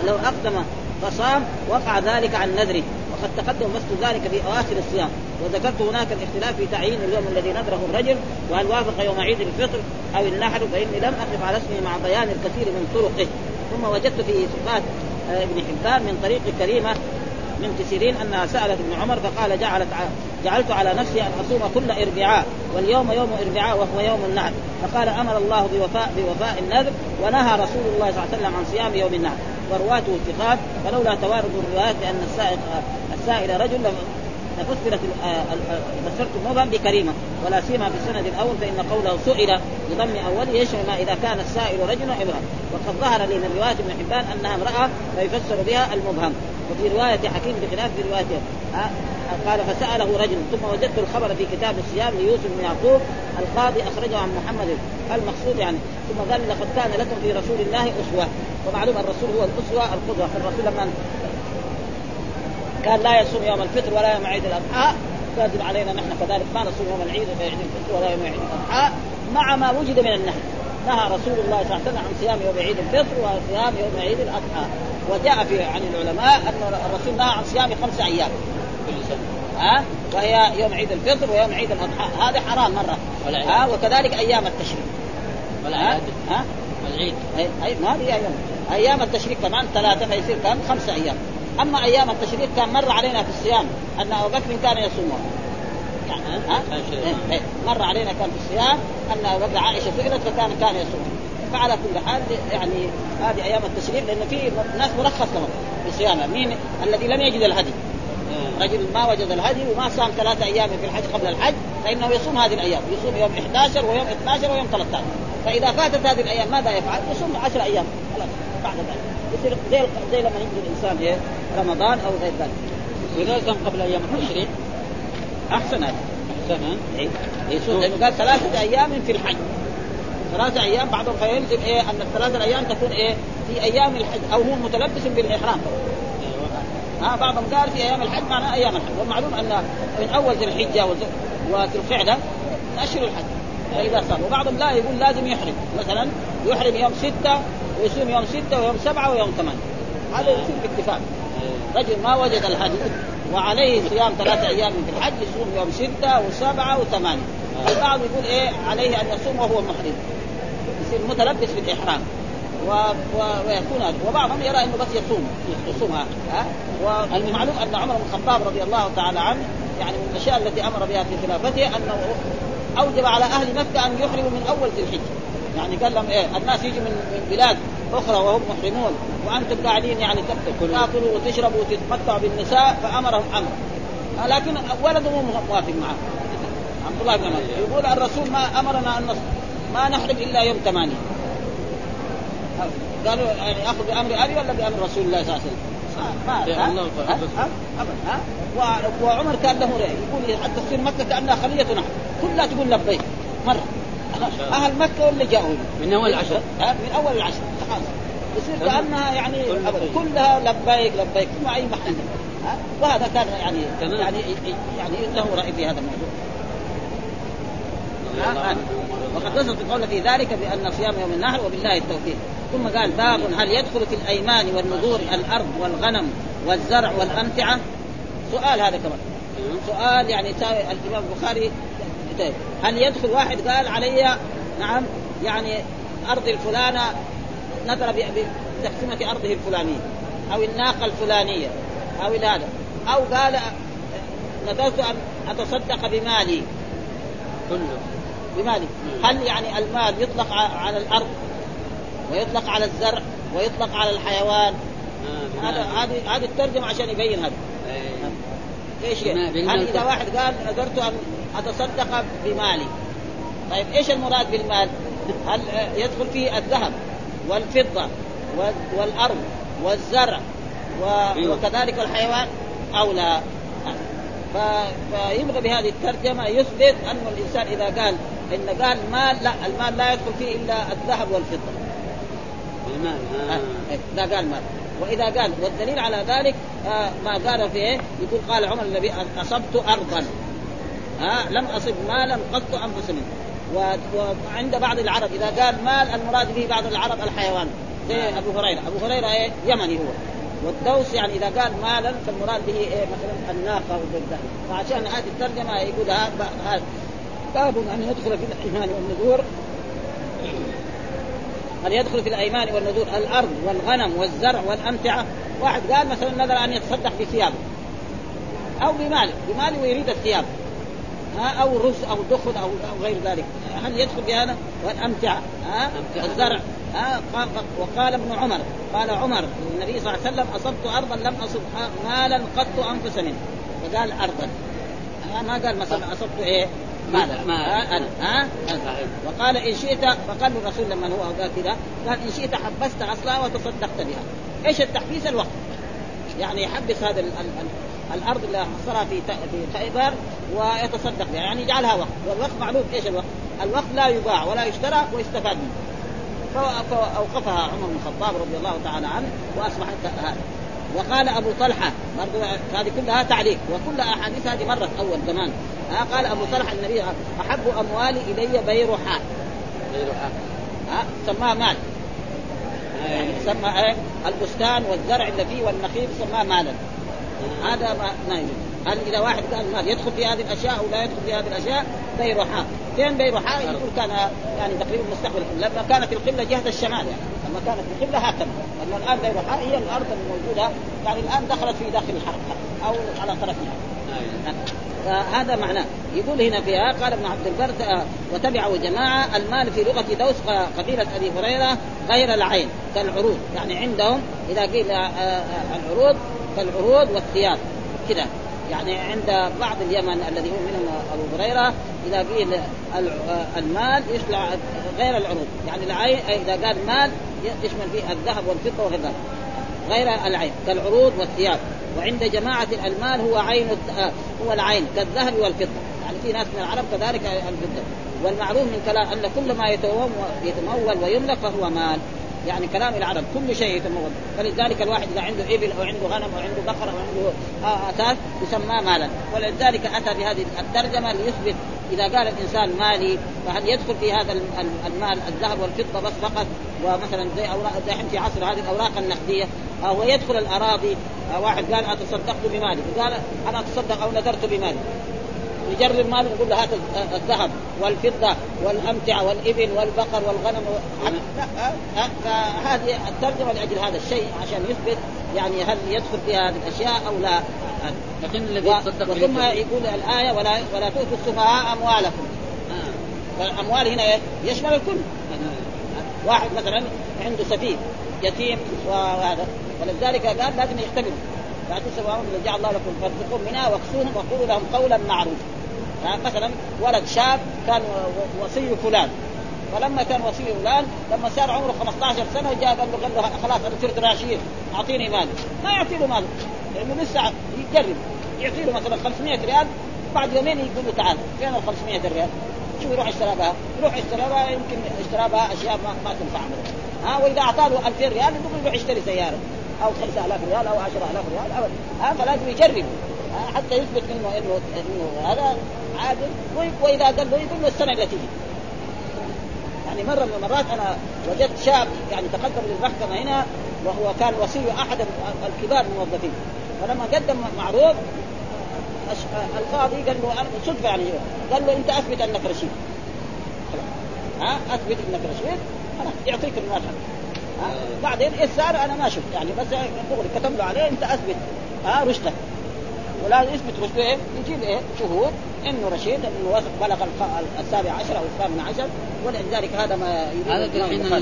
لو أقدم فصام وقع ذلك عن نذره. وقد تقدم بسط ذلك في أواخر الصيام. وذكرت هناك الاختلاف في تعيين اليوم الذي نذره الرجل وهل وافق يوم عيد الفطر أو النحر فإني لم أقف على اسمه مع بيان الكثير من طرقه. ثم وجدت في صفات آه، ابن حبان من طريق كريمة من سيرين أنها سألت ابن عمر فقال جعلت جعلت على نفسي أن أصوم كل إربعاء واليوم يوم إربعاء وهو يوم النحر فقال أمر الله بوفاء بوفاء النذر ونهى رسول الله صلى الله عليه وسلم عن صيام يوم النحر ورواته ثقات فلولا توارد الروايات بأن السائق السائل رجل لفسرت فسرت المبهم بكريمة ولا سيما في السند الأول فإن قوله سئل بضم أوله يشمل ما إذا كان السائل رجلا امراه وقد ظهر لي من رواية ابن حبان أنها امرأة فيفسر بها المبهم. وفي رواية حكيم بخلاف في رواية قال فسأله رجل ثم وجدت الخبر في كتاب الصيام ليوسف بن يعقوب القاضي أخرجه عن محمد المقصود يعني ثم قال لقد كان لكم في رسول الله أسوة ومعلوم الرسول هو الأسوة القدوة فالرسول لما كان لا يصوم يوم الفطر ولا يوم عيد الأضحى. لازم علينا نحن كذلك ما نصوم يوم العيد ولا عيد الفطر ولا يوم عيد الأضحى. مع ما وجد من النهي نهى رسول الله صلى الله عليه وسلم عن صيام يوم عيد الفطر وصيام يوم عيد الأضحى. وجاء في عن العلماء أن الرسول نهى عن صيام خمس أيام. كل سنه ها؟ وهي يوم عيد الفطر ويوم عيد الأضحى. هذا حرام مرة. ها؟ وكذلك أيام التشريق. والعيد ها؟ والعيد. اي ما هي أيام. أيام التشريق كمان ثلاثة فيصير كم؟ خمسه أيام. أما أيام التشريق كان مر علينا في الصيام أن أبو بكر كان يصومها. يعني ها؟ إيه، إيه. مر علينا كان في الصيام أن أبو بكر عائشة سئلت فكان كان يصوم. فعلى كل حال يعني هذه أيام التشريق لأن في ناس مرخص لهم في صيامها. مين؟ الذي لم يجد الهدي. رجل ما وجد الهدي وما صام ثلاثة أيام في الحج قبل الحج فإنه يصوم هذه الأيام. يصوم يوم 11 ويوم 12 ويوم 13 فإذا فاتت هذه الأيام ماذا يفعل؟ يصوم 10 أيام. خلاص بعد ذلك. يصير زي زي لما يجي الإنسان إيه رمضان أو غير ذلك. كان قبل أيام التشريق أحسن هذا. أحسن إيه. يصوم لأنه قال ثلاثة أيام في الحج. ثلاثة أيام بعضهم فيلزم إيه أن الثلاثة الأيام تكون إيه في أيام الحج أو هو متلبس بالإحرام. ها بعضهم قال في أيام الحج معناه أيام الحج. والمعلوم أن من أول ذي الحجة وذي القعده اشهر الحج فإذا صار. وبعضهم لا يقول لازم يحرم. مثلا يحرم يوم ستة ويصوم يوم ستة ويوم سبعة ويوم ثمانية. هذا يصير باتفاق رجل ما وجد الهدي وعليه صيام ثلاثة أيام في الحج يصوم يوم ستة وسبعة وثمانية. البعض يقول إيه عليه أن يصوم وهو محرم. يصير متلبس بالإحرام و... و... ويكون هذا وبعضهم يرى إنه بس يصوم يصومها ها؟ والمعلوم أن عمر بن الخطاب رضي الله تعالى عنه يعني من الأشياء التي أمر بها في خلافته أنه أوجب على أهل مكة أن يحرموا من أول ذي الحجة. يعني قال لهم إيه الناس يجوا من من بلاد أخرى وهم محرمون وأنتم قاعدين يعني تاكلوا وتشربوا وتتمتعوا بالنساء فأمرهم أمر. لكن ولده مو موافق معه. عبد الله بن عمر. يقول الرسول ما أمرنا أن ما نحرم إلا يوم ثمانية. قالوا يعني اخذ بأمر أبي ولا بأمر رسول الله صلى الله عليه وسلم؟ ما أبدا ها؟ وعمر كان له رأي يقول حتى تصير مكة كأنها خلية نحر كلها تقول لبيك مرة. أهل مكة واللي جاؤوا. من أول العشر. من أول العشر خلاص. يصير كأنها يعني كلها لبيك لبيك ما أي محل. وهذا كان يعني يعني يعني له رأي في هذا الموضوع. وقد وصلت القول في ذلك بأن صيام يوم النحر وبالله التوفيق. ثم قال باب هل يدخل في الأيمان والنذور الأرض والغنم والزرع والأمتعة؟ سؤال هذا كمان. سؤال يعني الإمام البخاري. هل يدخل واحد قال علي نعم يعني أرض الفلانة نذر بتقسيمه أرضه الفلانية أو الناقة الفلانية أو هذا أو قال نذرت أن أتصدق بمالي. كله. بمالي هل يعني المال يطلق على الأرض ويطلق على الزرع ويطلق على الحيوان؟ آه، هذا هذه هذه الترجمة عشان يبين هذا. إيه. إيش هل إذا واحد قال نذرت أن أتصدق بمالي طيب إيش المراد بالمال؟ هل يدخل فيه الذهب والفضة والأرض والزرع أيوه. وكذلك الحيوان أو لا؟ فيبغى بهذه الترجمة يثبت أن الإنسان إذا قال إن قال مال لا المال لا يدخل فيه إلا الذهب والفضة. المال آه. إذا قال مال. وإذا قال والدليل على ذلك آه ما قال في إيه؟ يقول قال عمر النبي أصبت أرضا. ها آه لم أصب مالا قط أنفس منه. وعند بعض العرب إذا قال مال المراد به بعض العرب الحيوان. زي أبو هريرة. أبو هريرة إيه يمني هو. والدوس يعني إذا قال مالا فالمراد به إيه مثلا الناقة والذهب. فعشان هذه الترجمة يقول هذا باب أن يدخل في الأيمان والنذور. أن يدخل في الأيمان والنذور الأرض والغنم والزرع والأمتعة. واحد قال مثلا نذر أن يتصدق بثيابه. أو بماله. بماله ويريد الثياب. ها؟ أو رز أو دخن أو أو غير ذلك. هل يدخل بهذا والأمتعة. ها؟ الزرع ها؟ وقال ابن عمر. قال عمر النبي صلى الله عليه وسلم أصبت ارضا لم أصب مالا قط أنفس منه. فقال ارضا. ما قال مثلا أصبت إيه ماذا؟ ما أنا. ها وقال إن شئت فقال الرسول لما هو قال كذا قال إن شئت حبست اصلها وتصدقت بها. إيش التحبيس؟ الوقت. يعني يحبس هذا ال ال ال الأرض اللي حصرها في في خيبر ويتصدق بها. يعني يجعلها وقت. والوقت معلوم إيش الوقت؟ الوقت لا يباع ولا يشترى ويستفاد منه. فاوقفها عمر بن الخطاب رضي الله تعالى عنه وأصبحت هذا. وقال أبو طلحة برضو هذه كلها تعليق وكل أحاديث هذه مرت أول زمان. ها قال أبو طلحة النبي أحب أموالي إلي بيرحاء بيرحاء ها سماها مال. يعني سمى إيه؟ البستان والزرع اللي فيه والنخيل سماه مالا. هذا ما يجوز هل إذا واحد قال مال يدخل في هذه الأشياء أو لا يدخل في هذه الأشياء؟ بيرحاء فين بيرحاء يقول كان يعني تقريبا مستقبل لما كانت القبلة جهة الشمال يعني. لما كانت القبلة هكذا لأن الآن بيرحاء هي الأرض الموجودة. يعني الآن دخلت في داخل الحرم أو على طرفها هذا معناه. يقول هنا فيها قال ابن عبد البر وتبعه جماعة المال في لغة دوس قبيلة أبي هريرة غير العين كالعروض. يعني عندهم إذا قيل العروض كالعروض والثياب. كذا. يعني عند بعض اليمن الذي هو منهم أبو هريرة إذا قيل المال يشمل غير العروض. يعني العين إذا قال مال يشمل فيه الذهب والفضة وغير غير العين كالعروض والثياب. وعند جماعة المال هو عين هو العين كالذهب والفضة. يعني في ناس من العرب كذلك الفضة. والمعروف من كلام أن كل ما يتمول ويملك فهو مال. يعني كلام العرب كل شيء يتمول فلذلك الواحد إذا عنده إبل أو عنده غنم أو عنده بقرة أو عنده أثاث يسمى مالا. ولذلك اتى بهذه الترجمه ليثبت إذا قال الإنسان مالي فهل يدخل في هذا المال الذهب والفضة بس فقط؟ ومثلا زي اوراق زي في عصر هذه الأوراق النقدية. أو يدخل الأراضي. واحد قال أتصدقت بمالي. قال أنا أتصدق أو نذرت بمالي. يجرب المال يقول له هات الذهب والفضة والأمتعة والإبل والبقر والغنم لا فهذه الترجمة لأجل هذا الشيء عشان يثبت يعني هل يدخل في هذه الأشياء أو لا. لكن الذي يتصدق ثم يقول الآية ولا ولا تؤتوا السفهاء أموالكم. فالأموال هنا يشمل الكل. واحد مثلا عنده سفيه يتيم وهذا. ولذلك قال لازم يختبروا لا تسووا من جعل الله لكم فارزقون منها واكسوهم وقولوا لهم قولا معروفا. مثلا ولد شاب كان وصي فلان. فلما كان وصي فلان لما صار عمره 15 سنة جاء قال له قال له خلاص أنا صرت راشيد أعطيني مال. ما يعطي له مال لأنه لسه يجرب. يعطي له مثلا 500 ريال بعد يومين يقول له تعال فين ال 500 ريال؟ شوف يروح اشترى بها. يروح اشترى بها يمكن اشترى بها أشياء ما, ما تنفع ها وإذا اعطى له 2000 ريال يقول يروح يشتري سيارة. أو 5000 ريال أو 10000 ريال ابدا. ها فلازم يجرب حتى يثبت منه انه إنه هذا عادل وإذا قال له يقول له السنة اللي تجي يعني مرة من المرات أنا وجدت شاب يعني تقدم للمحكمة هنا وهو كان وصي أحد الكبار الموظفين. فلما قدم معروض القاضي قال له صدفة يعني قال له أنت أثبت أنك رشيد. ها أثبت أنك رشيد خلاص يعطيك المال ها بعدين إيش صار أنا ما شفت. يعني بس دغري كتب له عليه أنت أثبت. ها رشدك ولا يثبت رشده إيه؟ يجيب إيه؟ شهود. إنه رشيد إنه بلغ السابع عشر أو الثامن عشر. ولذلك هذا ما يريد هذا الحين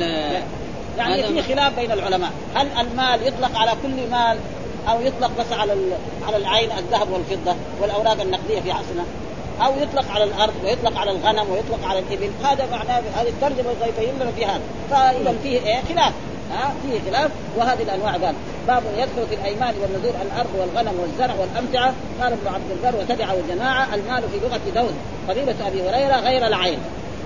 يعني في خلاف بين العلماء. هل المال يطلق على كل مال أو يطلق بس على على العين الذهب والفضة والأوراق النقدية في عصرنا أو يطلق على الأرض ويطلق على الغنم ويطلق على الإبل. هذا معناه هذه الترجمة يبين لنا في هذا فاذا فيه إيه؟ خلاف. ها؟ فيه خلاف. وهذه الأنواع قال باب يدخل في الأيمان والنذور الأرض والغنم والزرع والأمتعة. قال ابن عبد البر وتبعه جماعة المال في لغة دون قبيلة أبي هريرة غير العين.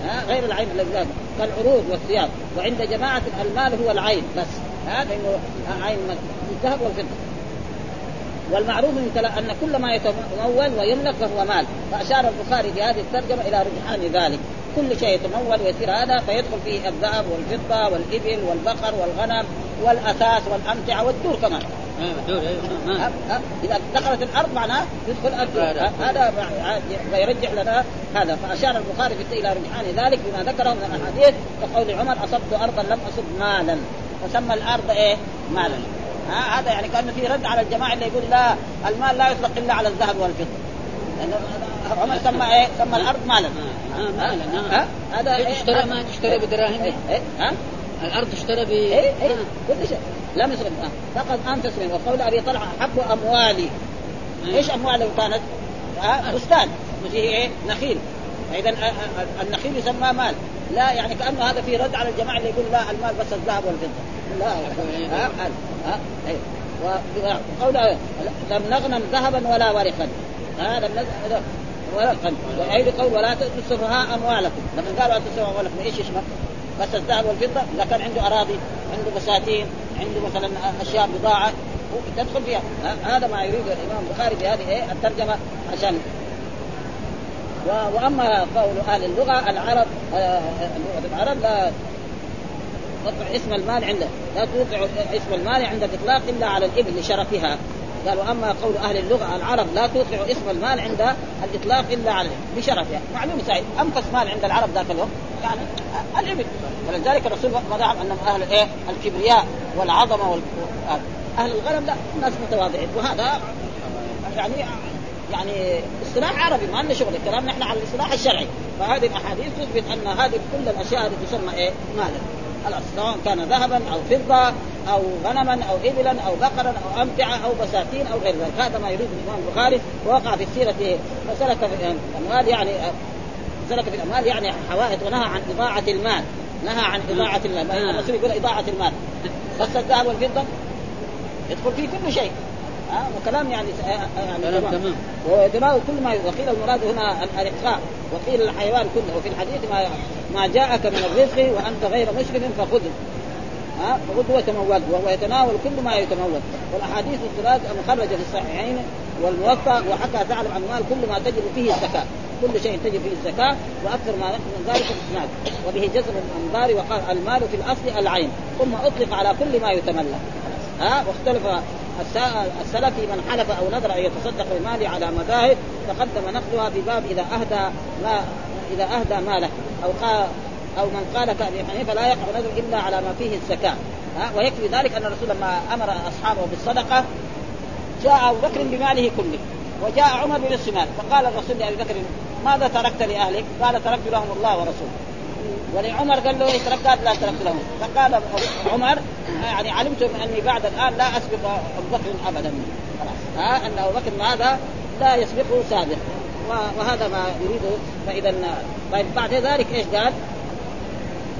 ها؟ غير العين الذي كالعروض والثياب. وعند جماعة المال هو العين بس. هذا عين الذهب والفضة. والمعروف أن كل ما يتمول ويملك فهو مال. فأشار البخاري في هذه الترجمة إلى رجحان ذلك. كل شيء يتمول ويصير هذا فيدخل فيه الذهب والفضة والإبل والبقر والغنم والأثاث والامتعه والدور كمان. إذا دخلت الأرض معناه يدخل الفضه هذا يرجح لنا هذا. فأشار البخاري إلى رجحان ذلك بما ذكره من الأحاديث كقول عمر أصبت أرضا لم أصب مالا. فسمى الأرض إيه؟ مالا. ها هذا يعني كأنه في رد على الجماعة اللي يقول لا المال لا يطلق إلا على الذهب والفضة. لأن عمر سمى إيه؟ سمى الأرض مالا. آه مالا آه. هذا إيه تشترى ما تشترى بدراهم. إيه؟ إيه؟ ها؟ الأرض تشترى ب اي اي كل شيء لم يسلم فقد أنت تسلم وقول أبي طلحة أحب أموالي. إيش امواله كانت؟ بستان فيه إيه؟ نخيل. فإذا النخيل يسمى مال. لا يعني كأنه هذا في رد على الجماعة اللي يقول لا المال بس الذهب والفضة. لا ها ها ها وقول لم نغنم ذهبا ولا ورقا. ها لم ولا وأيضا قول ولا تؤتوا السفهاء أموالكم. لما قالوا لا تؤتوا أموالكم إيش يشمل؟ بس الذهب والفضة؟ إذا كان عنده أراضي عنده بساتين عنده مثلا أشياء بضاعة تدخل فيها. هذا ما يريد الإمام البخاري بهذه إيه الترجمة عشان وأما قول أهل اللغة العرب آه، لغه العرب لا تطلع اسم المال عنده لا توقع اسم المال عند الإطلاق إلا على الإبل لشرفها قال وأما قول أهل اللغة العرب لا توقع اسم المال عند الإطلاق إلا على بشرفها معلوم سعيد انفس مال عند العرب ذاك الوقت. يعني الإبل. ولذلك الرسول زعم أنهم أهل إيه؟ الكبرياء والعظمة وال... أهل الغنم لا الناس متواضعين. وهذا يعني يعني اصطلاح عربي ما لنا شغل الكلام نحن على الاصطلاح الشرعي. فهذه الأحاديث تثبت أن هذه كل الأشياء هذه تسمى إيه؟ مالا خلاص سواء كان ذهبا أو فضة أو غنما أو ابلا أو بقرا أو أمتعة أو بساتين أو غير ذلك. هذا ما يريد الإمام البخاري. ووقع في السيرة فسلك في الأموال يعني سلك في الأموال يعني حوائط ونهى عن إضاعة المال. نهى عن إضاعة المال. الرسول يقول إضاعة المال. بس الذهب والفضة؟ يدخل فيه كل شيء. ها وكلام يعني يعني تمام. ويتناول كل ما وقيل المراد هنا الارقاء وقيل الحيوان كله وفي الحديث ما ما جاءك من الرزق وأنت غير مسلم فخذه. ها فخذه وتمول وهو يتناول كل ما يتمول. والأحاديث الثلاث مخرجه في الصحيحين والموفق وحكى تعلم عن المال كل ما تجب فيه الزكاة. كل شيء تجب فيه الزكاة وأكثر ما من ذلك الإسناد. وبه جزم الأنظار وقال المال في الأصل العين ثم أطلق على كل ما يتملك ها واختلف السلفي من حلف أو نذر أن يتصدق بماله على مذاهب تقدم نقلها في باب إذا أهدى ما إذا أهدى ماله. أو قال أو من قال كأبي حنيفة لا يقع نذر إلا على ما فيه الزكاة. ها؟ ويكفي ذلك أن الرسول لما أمر أصحابه بالصدقة جاء أبو بكر بماله كله وجاء عمر بنصف مال فقال الرسول لأبي بكر ماذا تركت لأهلك؟ قال تركت لهم الله ورسوله. ولعمر قال له إيش؟ قال لا تركت لهم. فقال عمر يعني علمت أني بعد الآن لا أسبق أبو بكر ابدا. خلاص. ها أن أبو بكر هذا لا يسبقه سابق وهذا ما يريده. فإذا طيب بعد ذلك إيش قال؟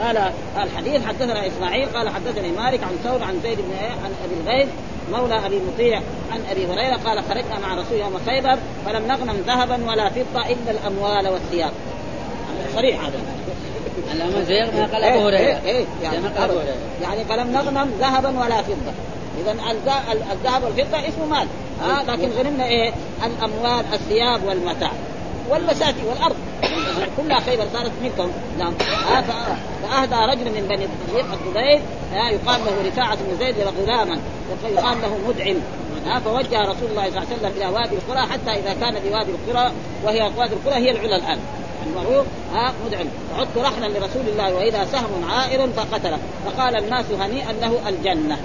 قال الحديث حدثنا إسماعيل قال حدثني مالك عن ثور عن زيد بن عن أبي الغيث مولى أبي مطيع عن أبي هريرة قال خرجنا مع رسول يوم خيبر فلم نغنم ذهبا ولا فضة إلا الأموال والثياب. صريح هذا. الاموال زي ما قال أبو هريره إيه إيه يعني, يعني فلم نغنم ذهبا ولا فضة. اذا الذهب والفضة اسمه مال. ها آه لكن غنمنا إيه؟ الأموال الثياب والمتاع. والبساتين والأرض. كلها خيبر صارت ملكهم نعم. آه فأهدى رجل من بني الضبيب آه يقال له رفاعة بن زيد غلاما. يقال له مدعم. آه فوجه رسول الله صلى الله عليه وسلم إلى وادي القرى حتى إذا كان بوادي القرى وهي وادي القرى هي العلا الآن. المعروف ها مدعم. فعدت رحلا لرسول الله وإذا سهم عائر فقتله. فقال الناس هنيئا له الجنة.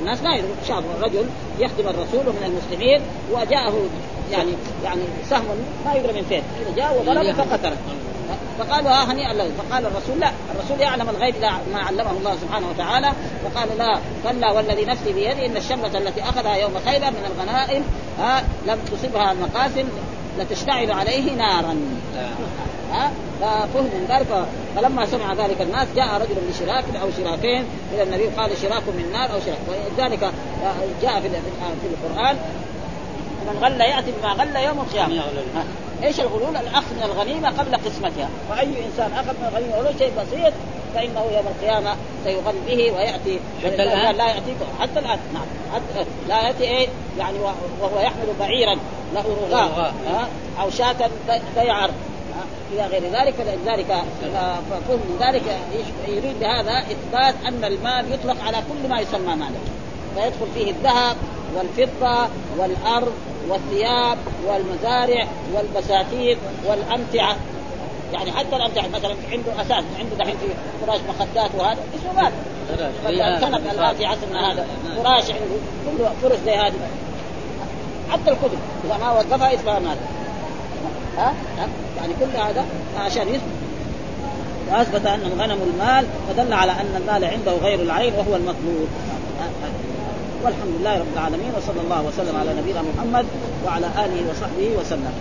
الناس ما شاف رجل يخدم الرسول من المسلمين وجاءه يعني يعني سهم ما يدري من فين. جاء وضرب فقتله. فقالوا ها هنيئا له. فقال الرسول لا الرسول يعلم الغيب ما علمه الله سبحانه وتعالى. فقال لا كلا والذي نفسي بيده إن الشملة التي أخذها يوم خيبر من الغنائم ها لم تصبها المقاسم لتشتعل عليه نارا. ها؟ ففهم من ذلك. فلما سمع ذلك الناس جاء رجل بشراك أو شراكين. إلى النبي قال شراك من نار أو شراك. ولذلك جاء في القرآن من غل يأتي بما غل يوم القيامة. إيش الغلول؟ الأخذ من الغنيمة قبل قسمتها، وأي إنسان أخذ من الغنيمة ولو شيء بسيط فإنه يوم القيامة سيغل به ويأتي. حتى الآن؟ لا ياتي حتى الآن. نعم. حتى لا يأتي إيه؟ يعني وهو يحمل بعيرا. له رغاء أو شاة تيعر إلى غير ذلك فلذلك من ذلك يريد بهذا إثبات أن المال يطلق على كل ما يسمى مالا فيدخل فيه الذهب والفضة والأرض والثياب والمزارع والبساتين والأمتعة. يعني حتى الأمتعة مثلا عنده أساس عنده دحين في فراش مخدات وهذا اسمه مال الكنب الان في عصرنا هذا فراش عنده كله فرش زي هذه. حتى الكتب إذا ما وقفها اسمها مال ها؟ يعني كل هذا عشان يثبت. وأثبت أن الغنم المال فدل على أن المال عنده غير العين وهو المطلوب. والحمد لله رب العالمين وصلى الله وسلم على نبينا محمد وعلى آله وصحبه وسلم.